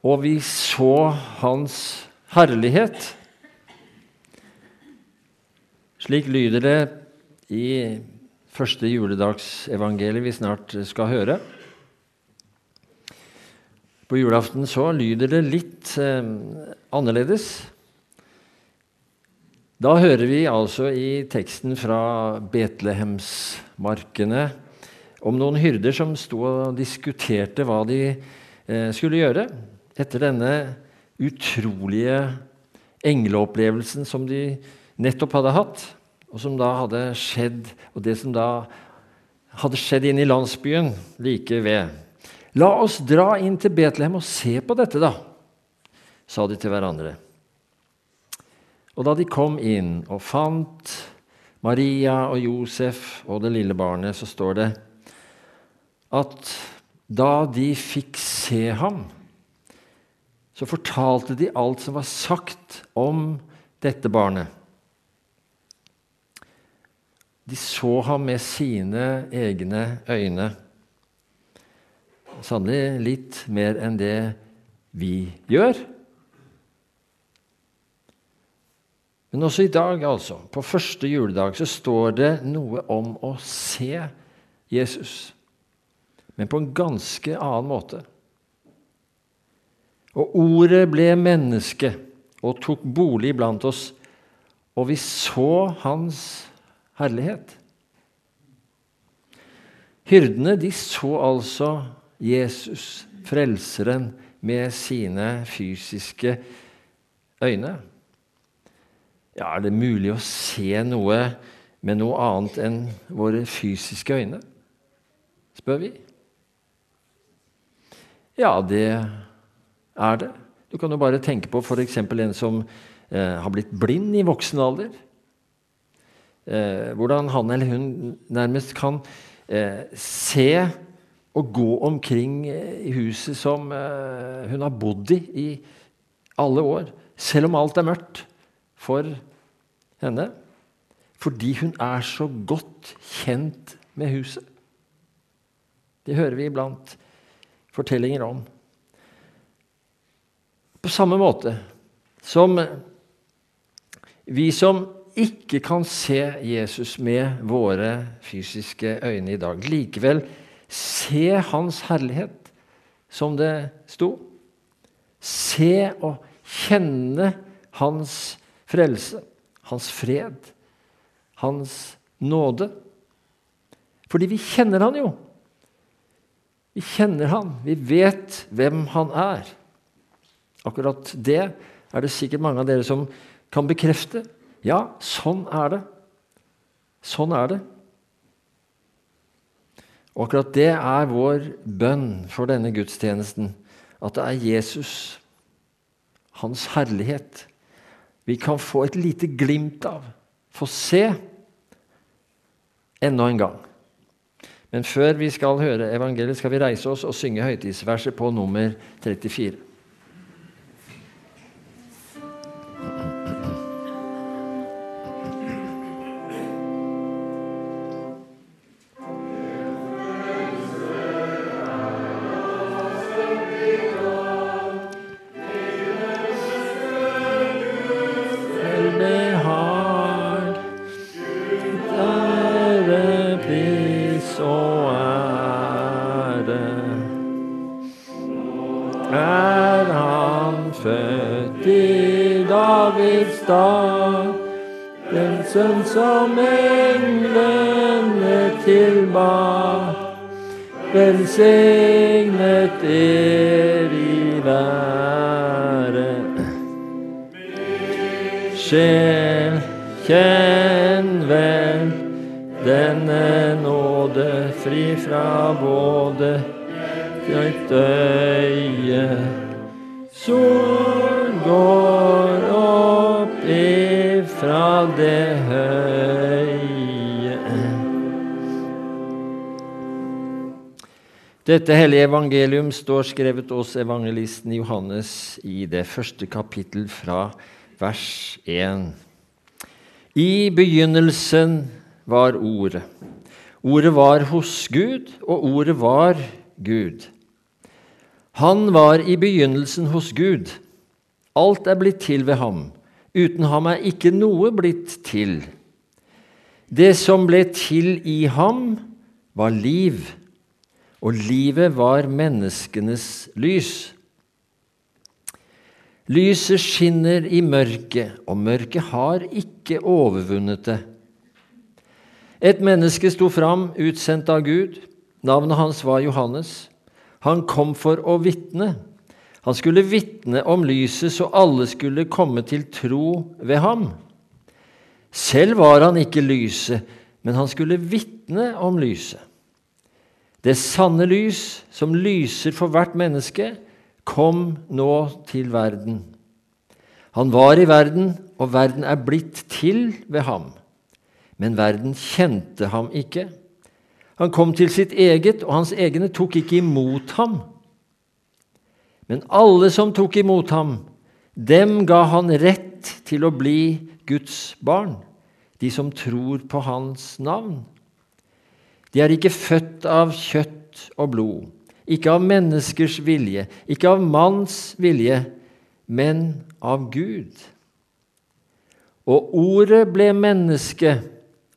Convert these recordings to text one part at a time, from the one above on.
og vi så Hans herlighet. Slik lyder det i første juledagsevangeliet vi snart skal høre. På julaften så lyder det litt eh, annerledes. Da hører vi altså i teksten fra Betlehemsmarkene om noen hyrder som sto og diskuterte hva de eh, skulle gjøre etter denne utrolige engleopplevelsen som de nettopp hadde hatt, og som da hadde skjedd, og det som da hadde skjedd inne i landsbyen like ved. La oss dra inn til Betlehem og se på dette, da, sa de til hverandre. Og da de kom inn og fant Maria og Josef og det lille barnet, så står det at da de fikk se ham, så fortalte de alt som var sagt om dette barnet. De så ham med sine egne øyne. Sannelig litt mer enn det vi gjør. Men også i dag, altså, på første juledag, så står det noe om å se Jesus. Men på en ganske annen måte. Og ordet ble menneske og tok bolig blant oss, og vi så hans herlighet. Hyrdene de så altså Jesus, frelseren, med sine fysiske øyne. Ja, er det mulig å se noe med noe annet enn våre fysiske øyne? spør vi. Ja, det er det. Du kan jo bare tenke på f.eks. en som eh, har blitt blind i voksen alder. Eh, hvordan han eller hun nærmest kan eh, se og gå omkring eh, i huset som eh, hun har bodd i i alle år, selv om alt er mørkt for henne. Fordi hun er så godt kjent med huset. Det hører vi iblant fortellinger om. På samme måte som vi som ikke kan se Jesus med våre fysiske øyne i dag, likevel se Hans herlighet, som det sto. Se og kjenne Hans frelse, Hans fred, Hans nåde. Fordi vi kjenner Han jo. Vi kjenner Han. Vi vet hvem Han er. Akkurat det er det sikkert mange av dere som kan bekrefte. Ja, sånn er det. Sånn er det. Og akkurat det er vår bønn for denne gudstjenesten. At det er Jesus, hans herlighet, vi kan få et lite glimt av, få se enda en gang. Men før vi skal høre evangeliet, skal vi reise oss og synge høytidsverset på nummer 34. som englene tilba. Velsignet er i været. Sjel, kjenn vel denne nåde fri fra både ditt øye. Sol går det Dette hellige evangelium står skrevet hos evangelisten Johannes i det første kapittel fra vers 1. I begynnelsen var Ordet. Ordet var hos Gud, og Ordet var Gud. Han var i begynnelsen hos Gud. Alt er blitt til ved ham. Uten ham er ikke noe blitt til. Det som ble til i ham, var liv, og livet var menneskenes lys. Lyset skinner i mørket, og mørket har ikke overvunnet det. Et menneske sto fram, utsendt av Gud. Navnet hans var Johannes. Han kom for å vitne. Han skulle vitne om lyset, så alle skulle komme til tro ved ham. Selv var han ikke lyset, men han skulle vitne om lyset. Det sanne lys, som lyser for hvert menneske, kom nå til verden. Han var i verden, og verden er blitt til ved ham. Men verden kjente ham ikke. Han kom til sitt eget, og hans egne tok ikke imot ham. Men alle som tok imot ham, dem ga han rett til å bli Guds barn, de som tror på hans navn. De er ikke født av kjøtt og blod, ikke av menneskers vilje, ikke av manns vilje, men av Gud. Og ordet ble menneske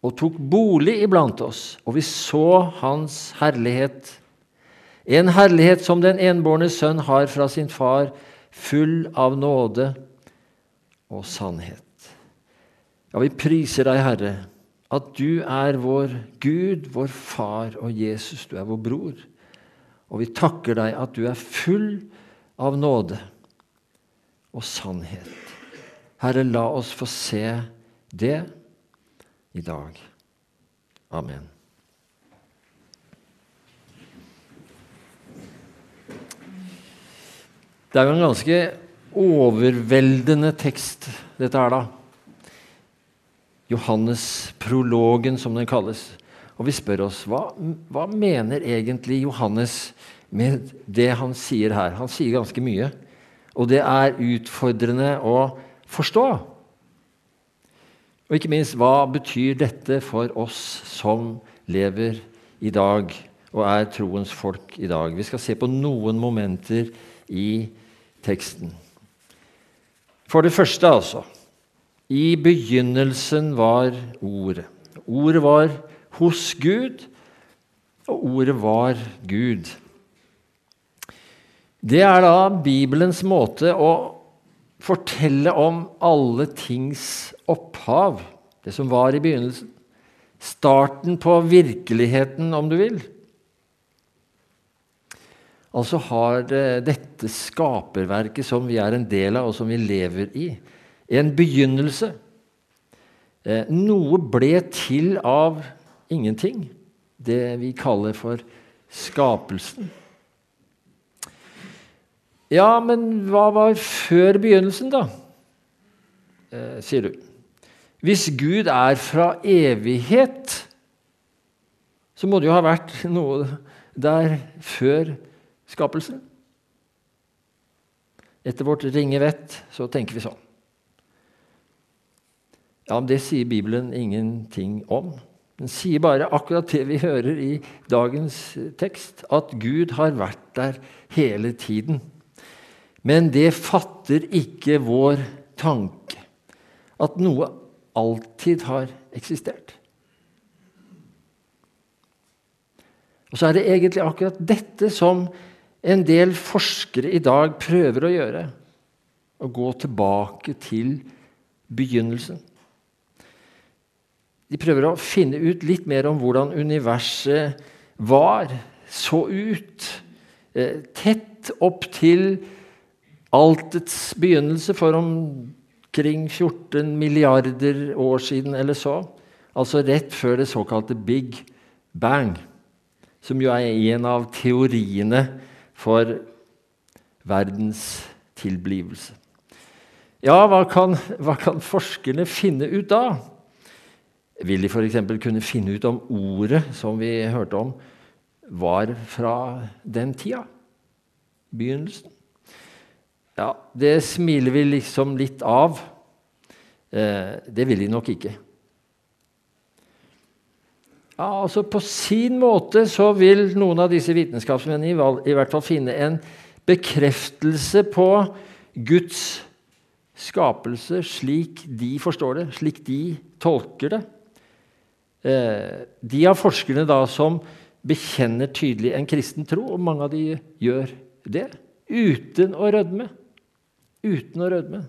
og tok bolig iblant oss, og vi så hans herlighet. En herlighet som den enbårne sønn har fra sin far, full av nåde og sannhet. Ja, vi priser deg, Herre, at du er vår Gud, vår Far, og Jesus, du er vår bror. Og vi takker deg at du er full av nåde og sannhet. Herre, la oss få se det i dag. Amen. Det er jo en ganske overveldende tekst, dette her, da. Johannes-prologen, som den kalles. Og vi spør oss hva, hva mener egentlig Johannes med det han sier her? Han sier ganske mye, og det er utfordrende å forstå. Og ikke minst, hva betyr dette for oss som lever i dag og er troens folk i dag? Vi skal se på noen momenter i teksten. For det første, altså I begynnelsen var Ordet. Ordet var hos Gud, og ordet var Gud. Det er da Bibelens måte å fortelle om alle tings opphav, det som var i begynnelsen. Starten på virkeligheten, om du vil. Altså har det, dette skaperverket som vi er en del av, og som vi lever i, en begynnelse. Eh, noe ble til av ingenting. Det vi kaller for skapelsen. Ja, men hva var før begynnelsen, da? Eh, sier du. Hvis Gud er fra evighet, så må det jo ha vært noe der før skapelsen. Etter vårt ringe vett så tenker vi sånn. Ja, men Det sier Bibelen ingenting om. Den sier bare akkurat det vi hører i dagens tekst, at Gud har vært der hele tiden. Men det fatter ikke vår tanke at noe alltid har eksistert. Og så er det egentlig akkurat dette som en del forskere i dag prøver å gjøre. Å gå tilbake til begynnelsen. De prøver å finne ut litt mer om hvordan universet var, så ut, eh, tett opp til altets begynnelse for omkring 14 milliarder år siden eller så. Altså rett før det såkalte Big Bang, som jo er en av teoriene for verdens tilblivelse. Ja, hva kan, hva kan forskerne finne ut da? Vil de f.eks. kunne finne ut om ordet som vi hørte om, var fra den tida? Begynnelsen? Ja, det smiler vi liksom litt av. Eh, det vil de nok ikke. Ja, altså På sin måte så vil noen av disse vitenskapsmennene i, hvert fall finne en bekreftelse på Guds skapelse slik de forstår det, slik de tolker det. Eh, de av forskerne da som bekjenner tydelig en kristen tro, og mange av de gjør det uten å rødme. Uten å rødme.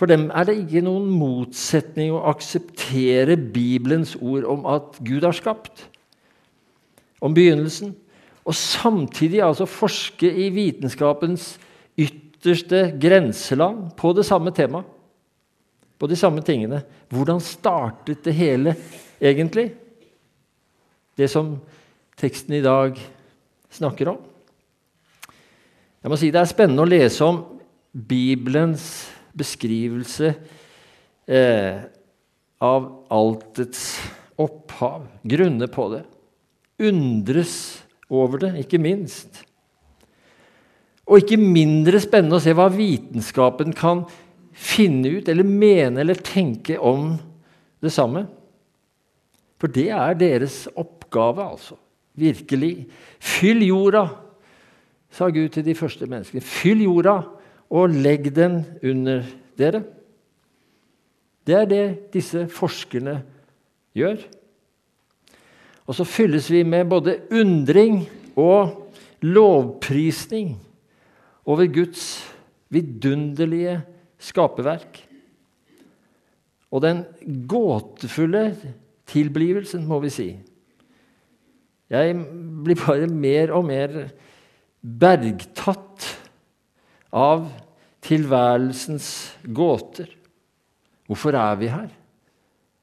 For dem er det ikke noen motsetning å akseptere Bibelens ord om at Gud har skapt, om begynnelsen, og samtidig altså forske i vitenskapens ytterste grenseland på det samme temaet. På de samme tingene. Hvordan startet det hele egentlig? Det som teksten i dag snakker om. Jeg må si Det er spennende å lese om Bibelens beskrivelse eh, av altets opphav. Grunne på det. Undres over det, ikke minst. Og ikke mindre spennende å se hva vitenskapen kan finne ut, eller mene eller tenke om det samme. For det er deres oppgave, altså. Virkelig. Fyll jorda sa Gud til de første menneskene. Fyll jorda og legg den under dere. Det er det disse forskerne gjør. Og så fylles vi med både undring og lovprisning over Guds vidunderlige skaperverk. Og den gåtefulle tilblivelsen, må vi si. Jeg blir bare mer og mer bergtatt av tilværelsens gåter. Hvorfor er vi her?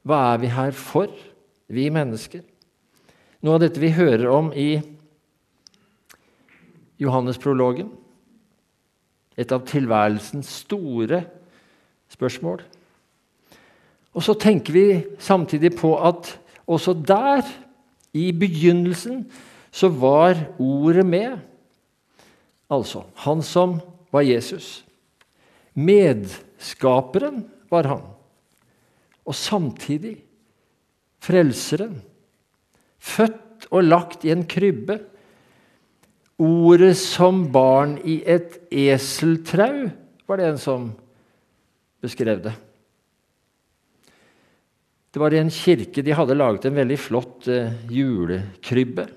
Hva er vi her for, vi mennesker? Noe av dette vi hører om i Johannesprologen. Et av tilværelsens store spørsmål. Og så tenker vi samtidig på at også der, i begynnelsen, så var ordet med. Altså han som var Jesus. Medskaperen var han. Og samtidig frelseren. Født og lagt i en krybbe. Ordet som barn i et eseltrau, var det en som beskrev det. Det var i en kirke de hadde laget en veldig flott eh, julekrybbe.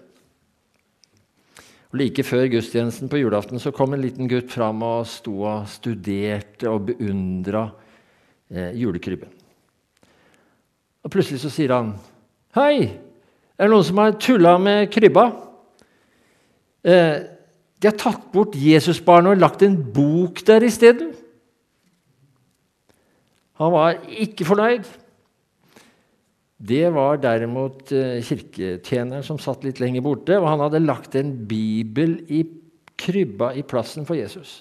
Og Like før gudstjenesten på julaften så kom en liten gutt fram og sto og studerte og beundra eh, julekrybben. Og Plutselig så sier han, 'Hei, er det noen som har tulla med krybba?' Eh, 'De har tatt bort Jesusbarnet og lagt en bok der isteden.' Han var ikke fornøyd. Det var derimot eh, kirketjeneren som satt litt lenger borte, og han hadde lagt en bibel i krybba i plassen for Jesus.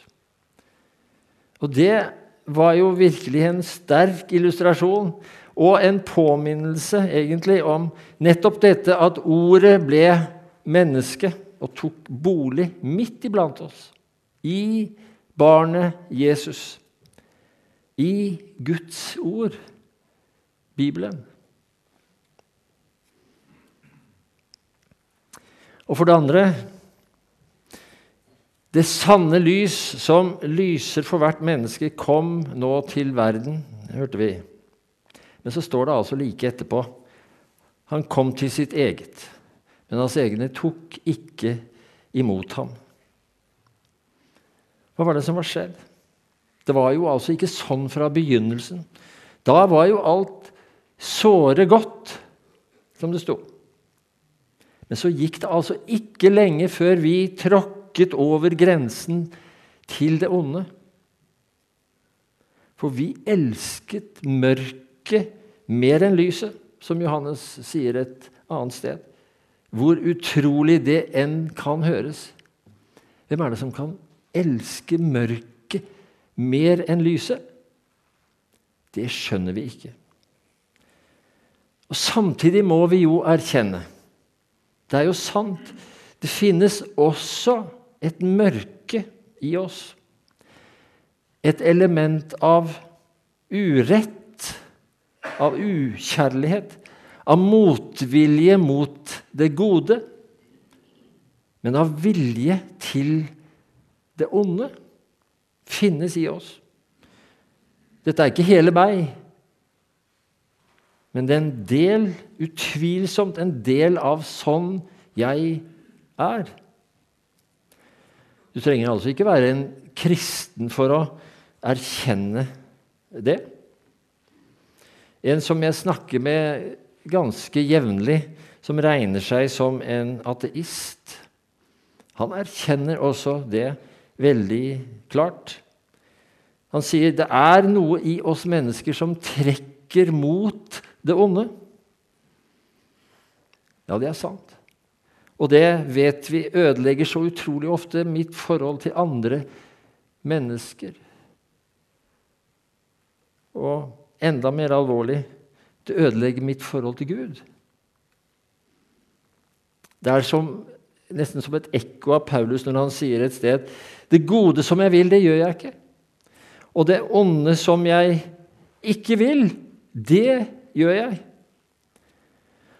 Og det var jo virkelig en sterk illustrasjon og en påminnelse egentlig om nettopp dette at ordet ble menneske og tok bolig midt iblant oss. I barnet Jesus. I Guds ord, Bibelen. Og for det andre Det sanne lys som lyser for hvert menneske, kom nå til verden, hørte vi. Men så står det altså like etterpå Han kom til sitt eget, men hans egne tok ikke imot ham. Hva var det som var skjedd? Det var jo altså ikke sånn fra begynnelsen. Da var jo alt såre godt, som det sto. Men så gikk det altså ikke lenge før vi tråkket over grensen til det onde. For vi elsket mørket mer enn lyset, som Johannes sier et annet sted. Hvor utrolig det enn kan høres. Hvem er det som kan elske mørket mer enn lyset? Det skjønner vi ikke. Og Samtidig må vi jo erkjenne det er jo sant. Det finnes også et mørke i oss. Et element av urett, av ukjærlighet, av motvilje mot det gode. men av vilje til det onde, finnes i oss. Dette er ikke hele meg, men det er en del, utvilsomt en del av sånn jeg er. Du trenger altså ikke være en kristen for å erkjenne det. En som jeg snakker med ganske jevnlig, som regner seg som en ateist, han erkjenner også det veldig klart. Han sier det er noe i oss mennesker som trekker mot det onde. Ja, det er sant. Og det vet vi ødelegger så utrolig ofte mitt forhold til andre mennesker. Og enda mer alvorlig det ødelegger mitt forhold til Gud. Det er som, nesten som et ekko av Paulus når han sier et sted Det gode som jeg vil, det gjør jeg ikke. Og det onde som jeg ikke vil, det gjør jeg.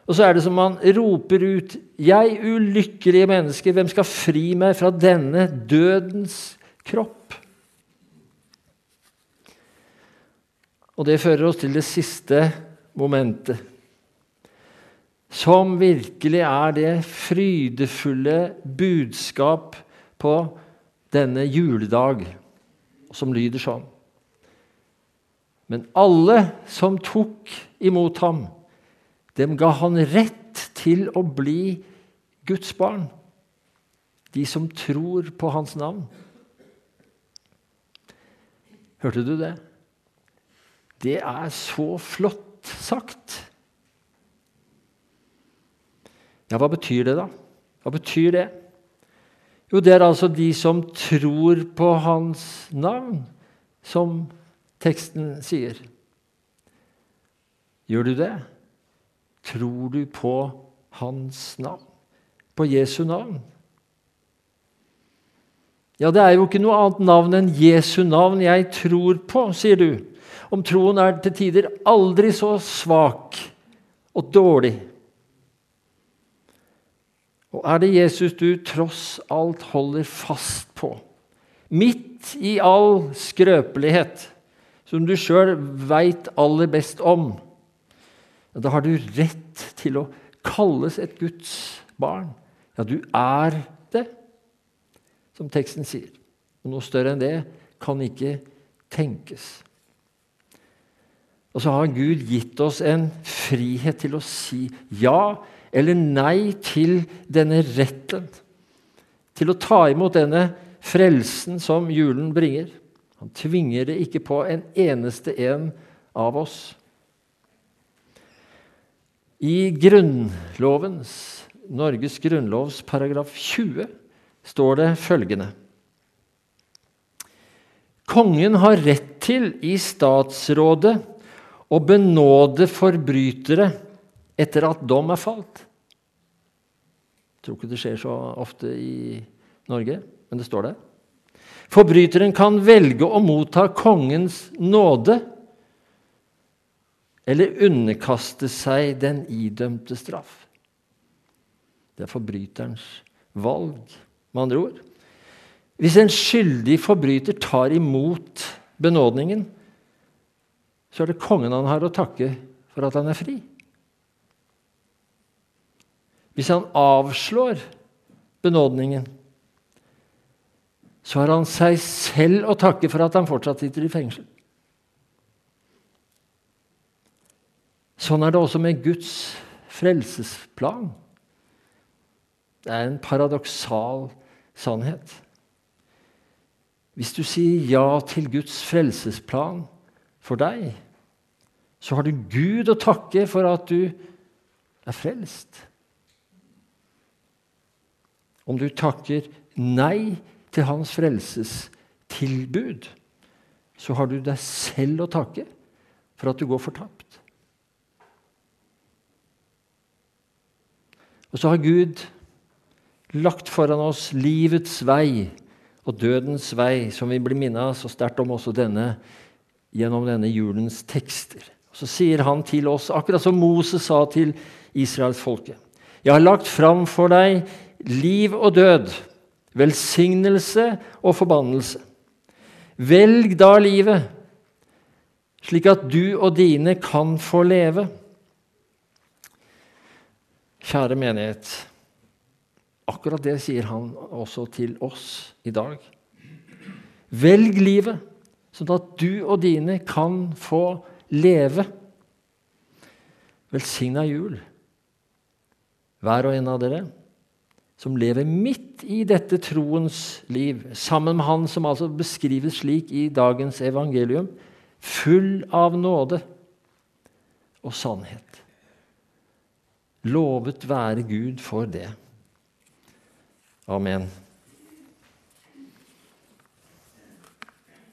Og så er det som man roper ut 'Jeg ulykkelige menneske, hvem skal fri meg fra denne dødens kropp?' Og det fører oss til det siste momentet, som virkelig er det frydefulle budskap på denne juledag, som lyder sånn. Men alle som tok imot ham, dem ga han rett til å bli Guds barn. De som tror på hans navn. Hørte du det? Det er så flott sagt. Ja, hva betyr det, da? Hva betyr det? Jo, det er altså de som tror på hans navn, som teksten sier. Gjør du det? Tror du på hans navn? På Jesu navn? Ja, det er jo ikke noe annet navn enn Jesu navn jeg tror på, sier du om troen er til tider aldri så svak og dårlig. Og er det Jesus du tross alt holder fast på, midt i all skrøpelighet, som du sjøl veit aller best om, da har du rett til å kalles et Guds barn. Ja, du er det, som teksten sier. Og noe større enn det kan ikke tenkes. Og så har Gud gitt oss en frihet til å si ja eller nei til denne retten. Til å ta imot denne frelsen som julen bringer. Han tvinger det ikke på en eneste en av oss. I Grunnlovens, Norges grunnlovs paragraf 20 står det følgende Kongen har rett til i statsrådet å benåde forbrytere etter at dom er falt. Jeg tror ikke det skjer så ofte i Norge, men det står der. Forbryteren kan velge å motta kongens nåde eller underkaste seg den idømte straff. Det er forbryterens valg, med andre ord. Hvis en skyldig forbryter tar imot benådningen, så er det kongen han har å takke for at han er fri. Hvis han avslår benådningen, så har han seg selv å takke for at han fortsatt sitter i fengsel. Sånn er det også med Guds frelsesplan. Det er en paradoksal sannhet. Hvis du sier ja til Guds frelsesplan, for deg, så har du Gud å takke for at du er frelst. Om du takker nei til hans frelsestilbud, så har du deg selv å takke for at du går fortapt. Og så har Gud lagt foran oss livets vei og dødens vei, som vi blir minnet så sterkt om også denne gjennom denne julens tekster. Så sier han til oss, akkurat som Moses sa til israelsfolket Jeg har lagt fram for deg liv og død, velsignelse og forbannelse. Velg da livet, slik at du og dine kan få leve. Kjære menighet, akkurat det sier han også til oss i dag. Velg livet, sånn at du og dine kan få leve. Velsigna jul, hver og en av dere som lever midt i dette troens liv, sammen med han som altså beskrives slik i dagens evangelium, full av nåde og sannhet. Lovet være Gud for det. Amen.